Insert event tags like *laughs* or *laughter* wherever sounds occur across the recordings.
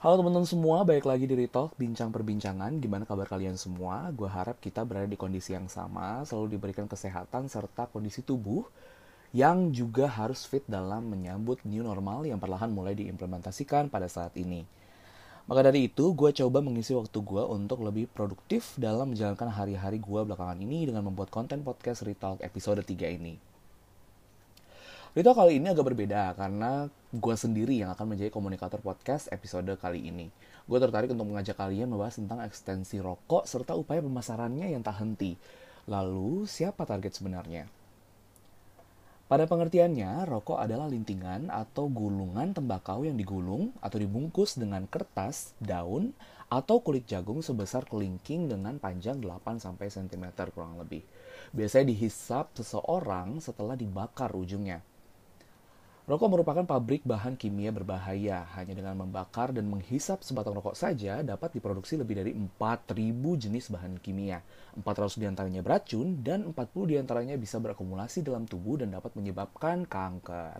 Halo teman-teman semua, balik lagi di Retalk, bincang perbincangan. Gimana kabar kalian semua? Gue harap kita berada di kondisi yang sama, selalu diberikan kesehatan serta kondisi tubuh yang juga harus fit dalam menyambut new normal yang perlahan mulai diimplementasikan pada saat ini. Maka dari itu, gue coba mengisi waktu gue untuk lebih produktif dalam menjalankan hari-hari gue belakangan ini dengan membuat konten podcast Retalk episode 3 ini. Rito kali ini agak berbeda karena gue sendiri yang akan menjadi komunikator podcast episode kali ini. Gue tertarik untuk mengajak kalian membahas tentang ekstensi rokok serta upaya pemasarannya yang tak henti. Lalu, siapa target sebenarnya? Pada pengertiannya, rokok adalah lintingan atau gulungan tembakau yang digulung atau dibungkus dengan kertas, daun, atau kulit jagung sebesar kelingking dengan panjang 8-cm kurang lebih. Biasanya dihisap seseorang setelah dibakar ujungnya. Rokok merupakan pabrik bahan kimia berbahaya. Hanya dengan membakar dan menghisap sebatang rokok saja dapat diproduksi lebih dari 4.000 jenis bahan kimia. 400 di antaranya beracun dan 40 di antaranya bisa berakumulasi dalam tubuh dan dapat menyebabkan kanker.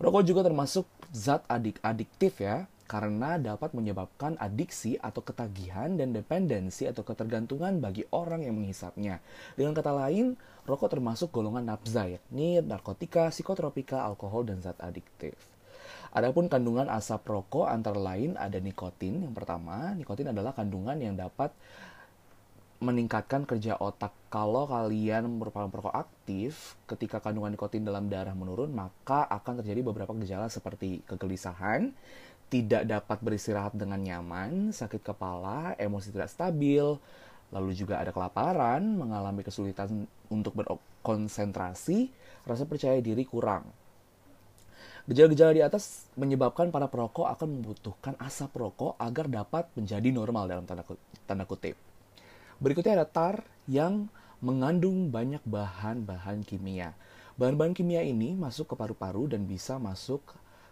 Rokok juga termasuk zat adik adiktif ya, karena dapat menyebabkan adiksi atau ketagihan dan dependensi atau ketergantungan bagi orang yang menghisapnya. Dengan kata lain, rokok termasuk golongan nafza yakni narkotika, psikotropika, alkohol, dan zat adiktif. Adapun kandungan asap rokok antara lain ada nikotin. Yang pertama, nikotin adalah kandungan yang dapat meningkatkan kerja otak. Kalau kalian merupakan perokok aktif, ketika kandungan nikotin dalam darah menurun, maka akan terjadi beberapa gejala seperti kegelisahan, tidak dapat beristirahat dengan nyaman, sakit kepala, emosi tidak stabil, lalu juga ada kelaparan, mengalami kesulitan untuk berkonsentrasi, rasa percaya diri kurang. Gejala-gejala di atas menyebabkan para perokok akan membutuhkan asap rokok agar dapat menjadi normal dalam tanda kutip. Berikutnya ada tar yang mengandung banyak bahan-bahan kimia. Bahan-bahan kimia ini masuk ke paru-paru dan bisa masuk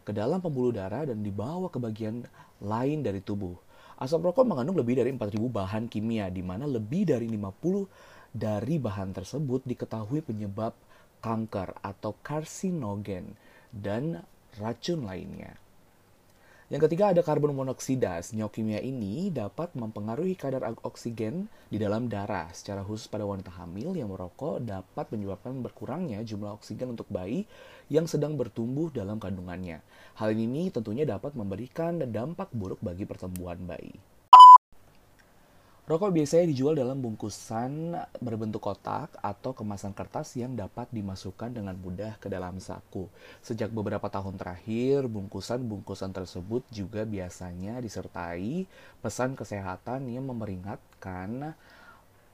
ke dalam pembuluh darah dan dibawa ke bagian lain dari tubuh. Asap rokok mengandung lebih dari 4000 bahan kimia, di mana lebih dari 50 dari bahan tersebut diketahui penyebab kanker atau karsinogen dan racun lainnya. Yang ketiga ada karbon monoksida. Senyawa kimia ini dapat mempengaruhi kadar oksigen di dalam darah. Secara khusus pada wanita hamil yang merokok dapat menyebabkan berkurangnya jumlah oksigen untuk bayi yang sedang bertumbuh dalam kandungannya. Hal ini tentunya dapat memberikan dampak buruk bagi pertumbuhan bayi. Rokok biasanya dijual dalam bungkusan berbentuk kotak atau kemasan kertas yang dapat dimasukkan dengan mudah ke dalam saku. Sejak beberapa tahun terakhir, bungkusan-bungkusan tersebut juga biasanya disertai pesan kesehatan yang memperingatkan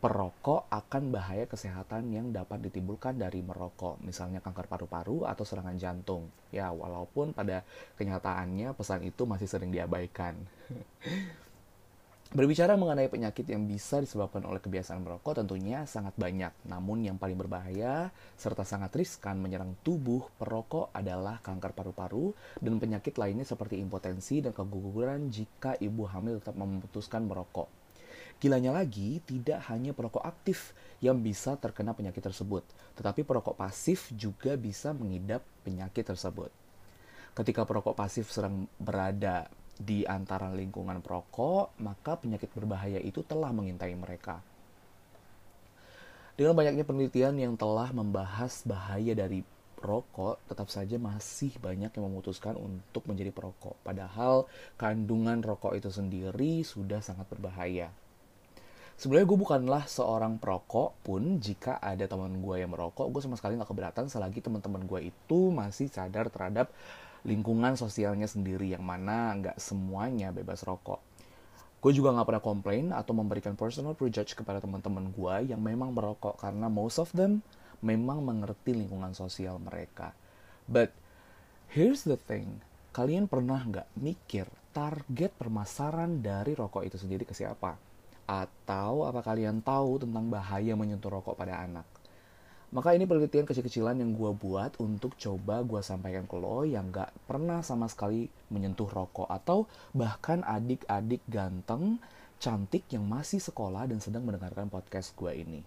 perokok akan bahaya kesehatan yang dapat ditimbulkan dari merokok, misalnya kanker paru-paru atau serangan jantung. Ya, walaupun pada kenyataannya pesan itu masih sering diabaikan. *laughs* Berbicara mengenai penyakit yang bisa disebabkan oleh kebiasaan merokok tentunya sangat banyak. Namun yang paling berbahaya serta sangat riskan menyerang tubuh perokok adalah kanker paru-paru dan penyakit lainnya seperti impotensi dan keguguran jika ibu hamil tetap memutuskan merokok. Gilanya lagi, tidak hanya perokok aktif yang bisa terkena penyakit tersebut, tetapi perokok pasif juga bisa mengidap penyakit tersebut. Ketika perokok pasif sedang berada di antara lingkungan perokok, maka penyakit berbahaya itu telah mengintai mereka. Dengan banyaknya penelitian yang telah membahas bahaya dari rokok, tetap saja masih banyak yang memutuskan untuk menjadi perokok. Padahal kandungan rokok itu sendiri sudah sangat berbahaya. Sebenarnya gue bukanlah seorang perokok pun jika ada teman gue yang merokok, gue sama sekali gak keberatan selagi teman-teman gue itu masih sadar terhadap lingkungan sosialnya sendiri yang mana nggak semuanya bebas rokok. Gue juga nggak pernah komplain atau memberikan personal prejudge kepada teman-teman gue yang memang merokok karena most of them memang mengerti lingkungan sosial mereka. But here's the thing, kalian pernah nggak mikir target permasaran dari rokok itu sendiri ke siapa? Atau apa kalian tahu tentang bahaya menyentuh rokok pada anak? Maka ini penelitian kecil-kecilan yang gue buat untuk coba gue sampaikan ke lo yang gak pernah sama sekali menyentuh rokok atau bahkan adik-adik ganteng, cantik yang masih sekolah dan sedang mendengarkan podcast gue ini.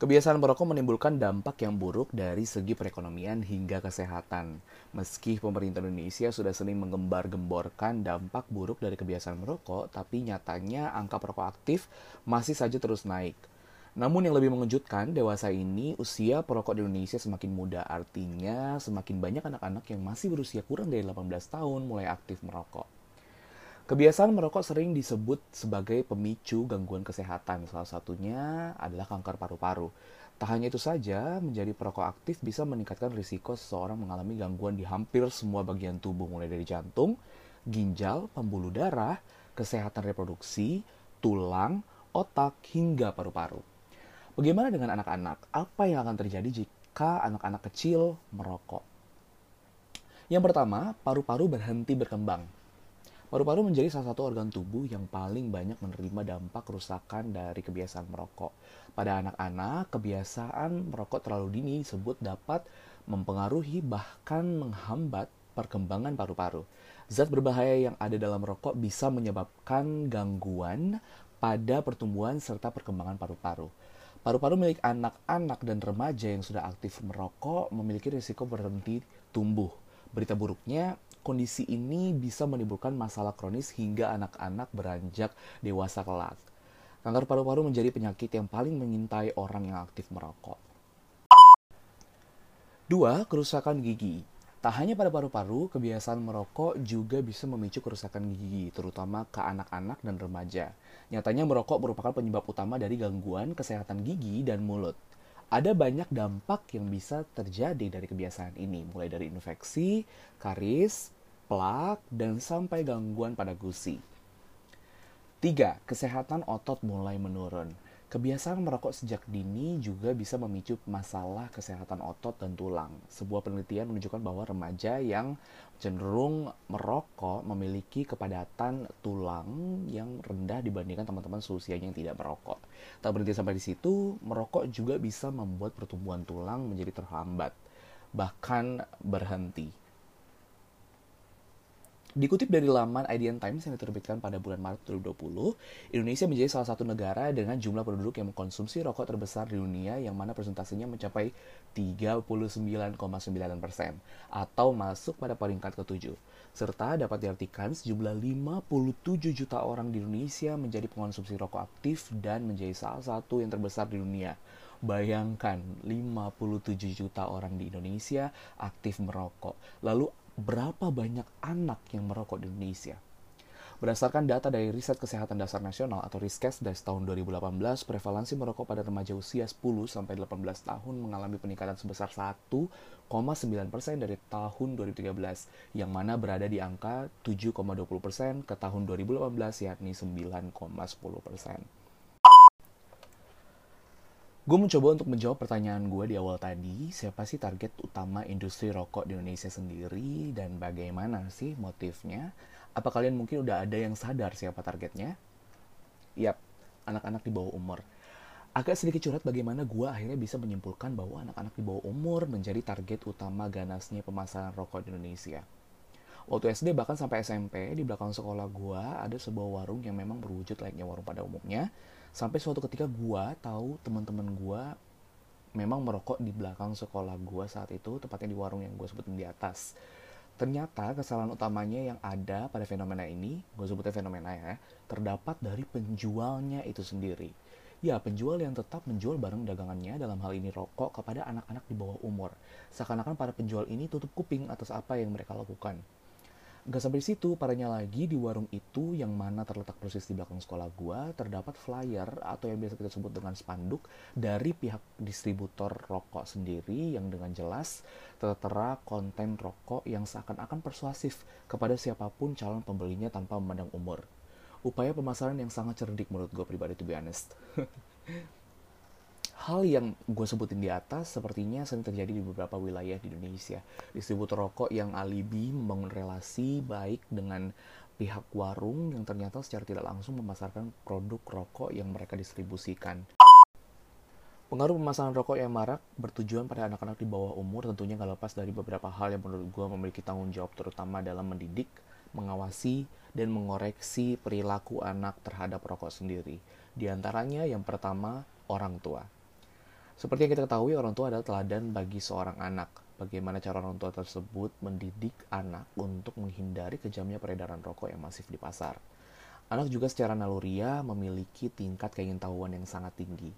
Kebiasaan merokok menimbulkan dampak yang buruk dari segi perekonomian hingga kesehatan. Meski pemerintah Indonesia sudah sering menggembar-gemborkan dampak buruk dari kebiasaan merokok, tapi nyatanya angka perokok aktif masih saja terus naik. Namun yang lebih mengejutkan, dewasa ini usia perokok di Indonesia semakin muda. Artinya semakin banyak anak-anak yang masih berusia kurang dari 18 tahun mulai aktif merokok. Kebiasaan merokok sering disebut sebagai pemicu gangguan kesehatan. Salah satunya adalah kanker paru-paru. Tak hanya itu saja, menjadi perokok aktif bisa meningkatkan risiko seseorang mengalami gangguan di hampir semua bagian tubuh, mulai dari jantung, ginjal, pembuluh darah, kesehatan reproduksi, tulang, otak, hingga paru-paru. Bagaimana dengan anak-anak? Apa yang akan terjadi jika anak-anak kecil merokok? Yang pertama, paru-paru berhenti berkembang. Paru-paru menjadi salah satu organ tubuh yang paling banyak menerima dampak kerusakan dari kebiasaan merokok. Pada anak-anak, kebiasaan merokok terlalu dini disebut dapat mempengaruhi bahkan menghambat perkembangan paru-paru. Zat berbahaya yang ada dalam rokok bisa menyebabkan gangguan pada pertumbuhan serta perkembangan paru-paru. Paru-paru milik anak-anak dan remaja yang sudah aktif merokok memiliki risiko berhenti tumbuh. Berita buruknya, kondisi ini bisa menimbulkan masalah kronis hingga anak-anak beranjak dewasa kelak. Kanker paru-paru menjadi penyakit yang paling mengintai orang yang aktif merokok. Dua, kerusakan gigi. Tak hanya pada paru-paru, kebiasaan merokok juga bisa memicu kerusakan gigi, terutama ke anak-anak dan remaja. Nyatanya merokok merupakan penyebab utama dari gangguan kesehatan gigi dan mulut. Ada banyak dampak yang bisa terjadi dari kebiasaan ini, mulai dari infeksi, karis, plak, dan sampai gangguan pada gusi. 3. Kesehatan otot mulai menurun. Kebiasaan merokok sejak dini juga bisa memicu masalah kesehatan otot dan tulang. Sebuah penelitian menunjukkan bahwa remaja yang cenderung merokok memiliki kepadatan tulang yang rendah dibandingkan teman-teman seusianya yang tidak merokok. Tak berhenti sampai di situ, merokok juga bisa membuat pertumbuhan tulang menjadi terhambat, bahkan berhenti. Dikutip dari laman IDN Times yang diterbitkan pada bulan Maret 2020, Indonesia menjadi salah satu negara dengan jumlah penduduk yang mengkonsumsi rokok terbesar di dunia yang mana presentasinya mencapai 39,9 persen atau masuk pada peringkat ketujuh. Serta dapat diartikan sejumlah 57 juta orang di Indonesia menjadi pengonsumsi rokok aktif dan menjadi salah satu yang terbesar di dunia. Bayangkan 57 juta orang di Indonesia aktif merokok. Lalu berapa banyak anak yang merokok di Indonesia. Berdasarkan data dari Riset Kesehatan Dasar Nasional atau Riskes dari tahun 2018, prevalensi merokok pada remaja usia 10 sampai 18 tahun mengalami peningkatan sebesar 1,9% dari tahun 2013, yang mana berada di angka 7,20% ke tahun 2018 yakni 9,10%. Gue mencoba untuk menjawab pertanyaan gue di awal tadi, siapa sih target utama industri rokok di Indonesia sendiri dan bagaimana sih motifnya? Apa kalian mungkin udah ada yang sadar siapa targetnya? Yap, anak-anak di bawah umur. Agak sedikit curhat bagaimana gue akhirnya bisa menyimpulkan bahwa anak-anak di bawah umur menjadi target utama ganasnya pemasaran rokok di Indonesia. Waktu SD bahkan sampai SMP, di belakang sekolah gue ada sebuah warung yang memang berwujud layaknya warung pada umumnya, sampai suatu ketika gue tahu teman-teman gue memang merokok di belakang sekolah gue saat itu tepatnya di warung yang gue sebutin di atas ternyata kesalahan utamanya yang ada pada fenomena ini gue sebutnya fenomena ya terdapat dari penjualnya itu sendiri Ya, penjual yang tetap menjual barang dagangannya dalam hal ini rokok kepada anak-anak di bawah umur. Seakan-akan para penjual ini tutup kuping atas apa yang mereka lakukan. Gak sampai di situ, parahnya lagi di warung itu yang mana terletak persis di belakang sekolah gua, terdapat flyer atau yang biasa kita sebut dengan spanduk dari pihak distributor rokok sendiri yang dengan jelas tertera konten rokok yang seakan-akan persuasif kepada siapa pun calon pembelinya tanpa memandang umur. Upaya pemasaran yang sangat cerdik menurut gue pribadi to be honest. *laughs* Hal yang gue sebutin di atas sepertinya sering terjadi di beberapa wilayah di Indonesia. Distributor rokok yang alibi membangun relasi baik dengan pihak warung yang ternyata secara tidak langsung memasarkan produk rokok yang mereka distribusikan. Pengaruh pemasaran rokok yang marak bertujuan pada anak-anak di bawah umur tentunya gak lepas dari beberapa hal yang menurut gue memiliki tanggung jawab terutama dalam mendidik, mengawasi, dan mengoreksi perilaku anak terhadap rokok sendiri. Di antaranya yang pertama, orang tua. Seperti yang kita ketahui, orang tua adalah teladan bagi seorang anak. Bagaimana cara orang tua tersebut mendidik anak untuk menghindari kejamnya peredaran rokok yang masif di pasar. Anak juga secara naluriah memiliki tingkat keingintahuan yang sangat tinggi.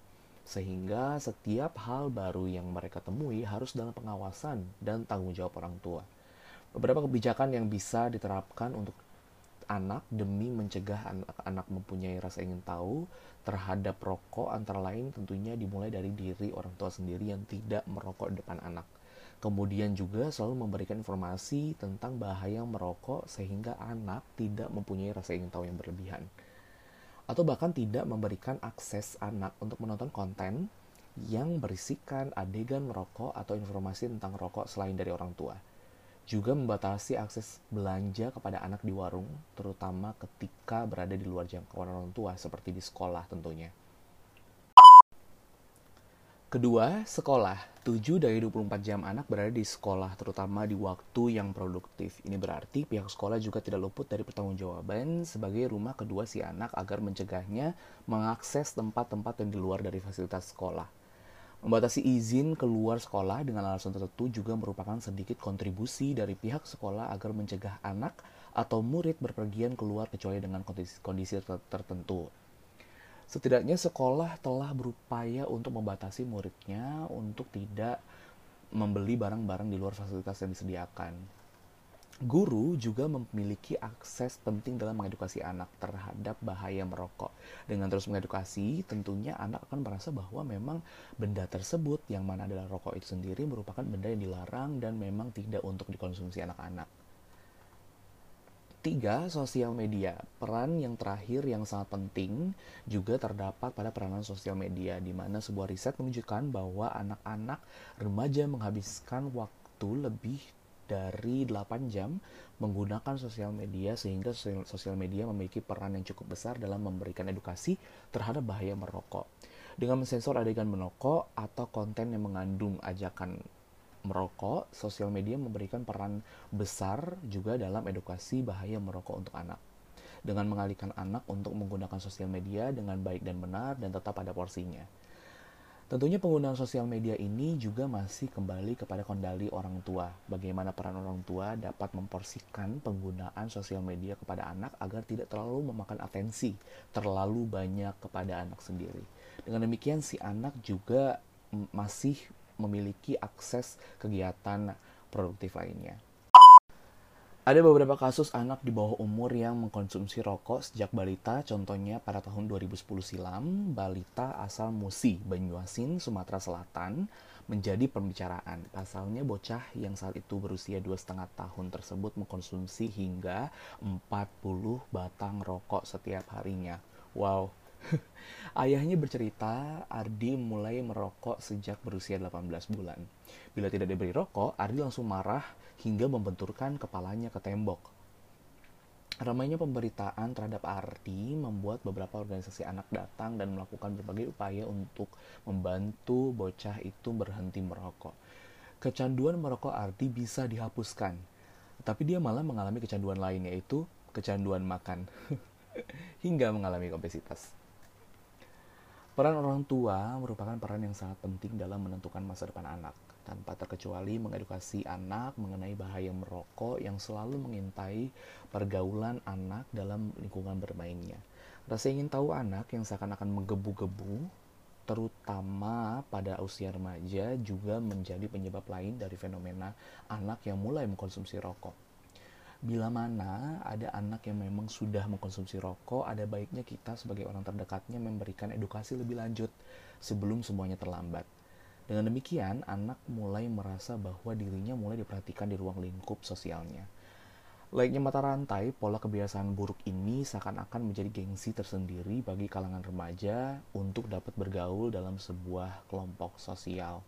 Sehingga setiap hal baru yang mereka temui harus dalam pengawasan dan tanggung jawab orang tua. Beberapa kebijakan yang bisa diterapkan untuk anak demi mencegah anak-anak mempunyai rasa ingin tahu terhadap rokok antara lain tentunya dimulai dari diri orang tua sendiri yang tidak merokok di depan anak. Kemudian juga selalu memberikan informasi tentang bahaya merokok sehingga anak tidak mempunyai rasa ingin tahu yang berlebihan. Atau bahkan tidak memberikan akses anak untuk menonton konten yang berisikan adegan merokok atau informasi tentang rokok selain dari orang tua juga membatasi akses belanja kepada anak di warung, terutama ketika berada di luar jangkauan orang tua seperti di sekolah tentunya. Kedua, sekolah. 7 dari 24 jam anak berada di sekolah, terutama di waktu yang produktif. Ini berarti pihak sekolah juga tidak luput dari pertanggungjawaban sebagai rumah kedua si anak agar mencegahnya mengakses tempat-tempat yang di luar dari fasilitas sekolah. Membatasi izin keluar sekolah dengan alasan tertentu juga merupakan sedikit kontribusi dari pihak sekolah agar mencegah anak atau murid berpergian keluar kecuali dengan kondisi, kondisi tertentu. Setidaknya sekolah telah berupaya untuk membatasi muridnya untuk tidak membeli barang-barang di luar fasilitas yang disediakan. Guru juga memiliki akses penting dalam mengedukasi anak terhadap bahaya merokok. Dengan terus mengedukasi, tentunya anak akan merasa bahwa memang benda tersebut yang mana adalah rokok itu sendiri merupakan benda yang dilarang dan memang tidak untuk dikonsumsi anak-anak. Tiga, sosial media. Peran yang terakhir yang sangat penting juga terdapat pada peranan sosial media, di mana sebuah riset menunjukkan bahwa anak-anak remaja menghabiskan waktu lebih dari 8 jam menggunakan sosial media sehingga sosial media memiliki peran yang cukup besar dalam memberikan edukasi terhadap bahaya merokok. Dengan mensensor adegan merokok atau konten yang mengandung ajakan merokok, sosial media memberikan peran besar juga dalam edukasi bahaya merokok untuk anak. Dengan mengalihkan anak untuk menggunakan sosial media dengan baik dan benar dan tetap pada porsinya. Tentunya penggunaan sosial media ini juga masih kembali kepada kendali orang tua. Bagaimana peran orang tua dapat memporsikan penggunaan sosial media kepada anak agar tidak terlalu memakan atensi terlalu banyak kepada anak sendiri. Dengan demikian si anak juga masih memiliki akses kegiatan produktif lainnya. Ada beberapa kasus anak di bawah umur yang mengkonsumsi rokok sejak balita, contohnya pada tahun 2010 silam, balita asal Musi, Banyuasin, Sumatera Selatan, menjadi pembicaraan. Pasalnya bocah yang saat itu berusia dua setengah tahun tersebut mengkonsumsi hingga 40 batang rokok setiap harinya. Wow, *laughs* Ayahnya bercerita, Ardi mulai merokok sejak berusia 18 bulan. Bila tidak diberi rokok, Ardi langsung marah hingga membenturkan kepalanya ke tembok. Ramainya pemberitaan terhadap Ardi membuat beberapa organisasi anak datang dan melakukan berbagai upaya untuk membantu bocah itu berhenti merokok. Kecanduan merokok Ardi bisa dihapuskan, tapi dia malah mengalami kecanduan lain yaitu kecanduan makan *laughs* hingga mengalami obesitas. Peran orang tua merupakan peran yang sangat penting dalam menentukan masa depan anak, tanpa terkecuali mengedukasi anak mengenai bahaya merokok yang selalu mengintai pergaulan anak dalam lingkungan bermainnya. Rasa ingin tahu anak yang seakan-akan menggebu-gebu, terutama pada usia remaja, juga menjadi penyebab lain dari fenomena anak yang mulai mengkonsumsi rokok bila mana ada anak yang memang sudah mengkonsumsi rokok, ada baiknya kita sebagai orang terdekatnya memberikan edukasi lebih lanjut sebelum semuanya terlambat. Dengan demikian, anak mulai merasa bahwa dirinya mulai diperhatikan di ruang lingkup sosialnya. Layaknya mata rantai, pola kebiasaan buruk ini seakan-akan menjadi gengsi tersendiri bagi kalangan remaja untuk dapat bergaul dalam sebuah kelompok sosial.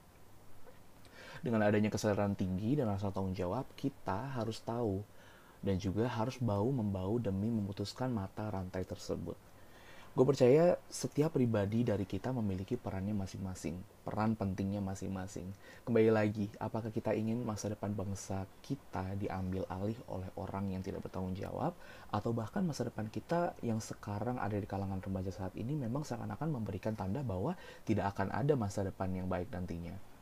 Dengan adanya kesadaran tinggi dan rasa tanggung jawab, kita harus tahu dan juga harus bau membau demi memutuskan mata rantai tersebut. Gue percaya setiap pribadi dari kita memiliki perannya masing-masing, peran pentingnya masing-masing. Kembali lagi, apakah kita ingin masa depan bangsa kita diambil alih oleh orang yang tidak bertanggung jawab, atau bahkan masa depan kita yang sekarang ada di kalangan remaja saat ini memang seakan-akan memberikan tanda bahwa tidak akan ada masa depan yang baik nantinya.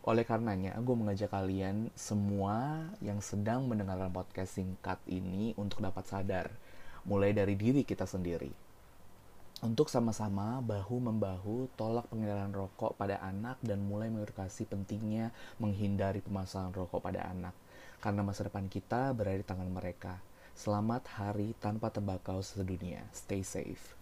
Oleh karenanya, gue mengajak kalian semua yang sedang mendengarkan podcast singkat ini untuk dapat sadar mulai dari diri kita sendiri. Untuk sama-sama bahu-membahu tolak pengedaran rokok pada anak dan mulai mengedukasi pentingnya menghindari pemasangan rokok pada anak. Karena masa depan kita berada di tangan mereka. Selamat hari tanpa tembakau sedunia. Stay safe.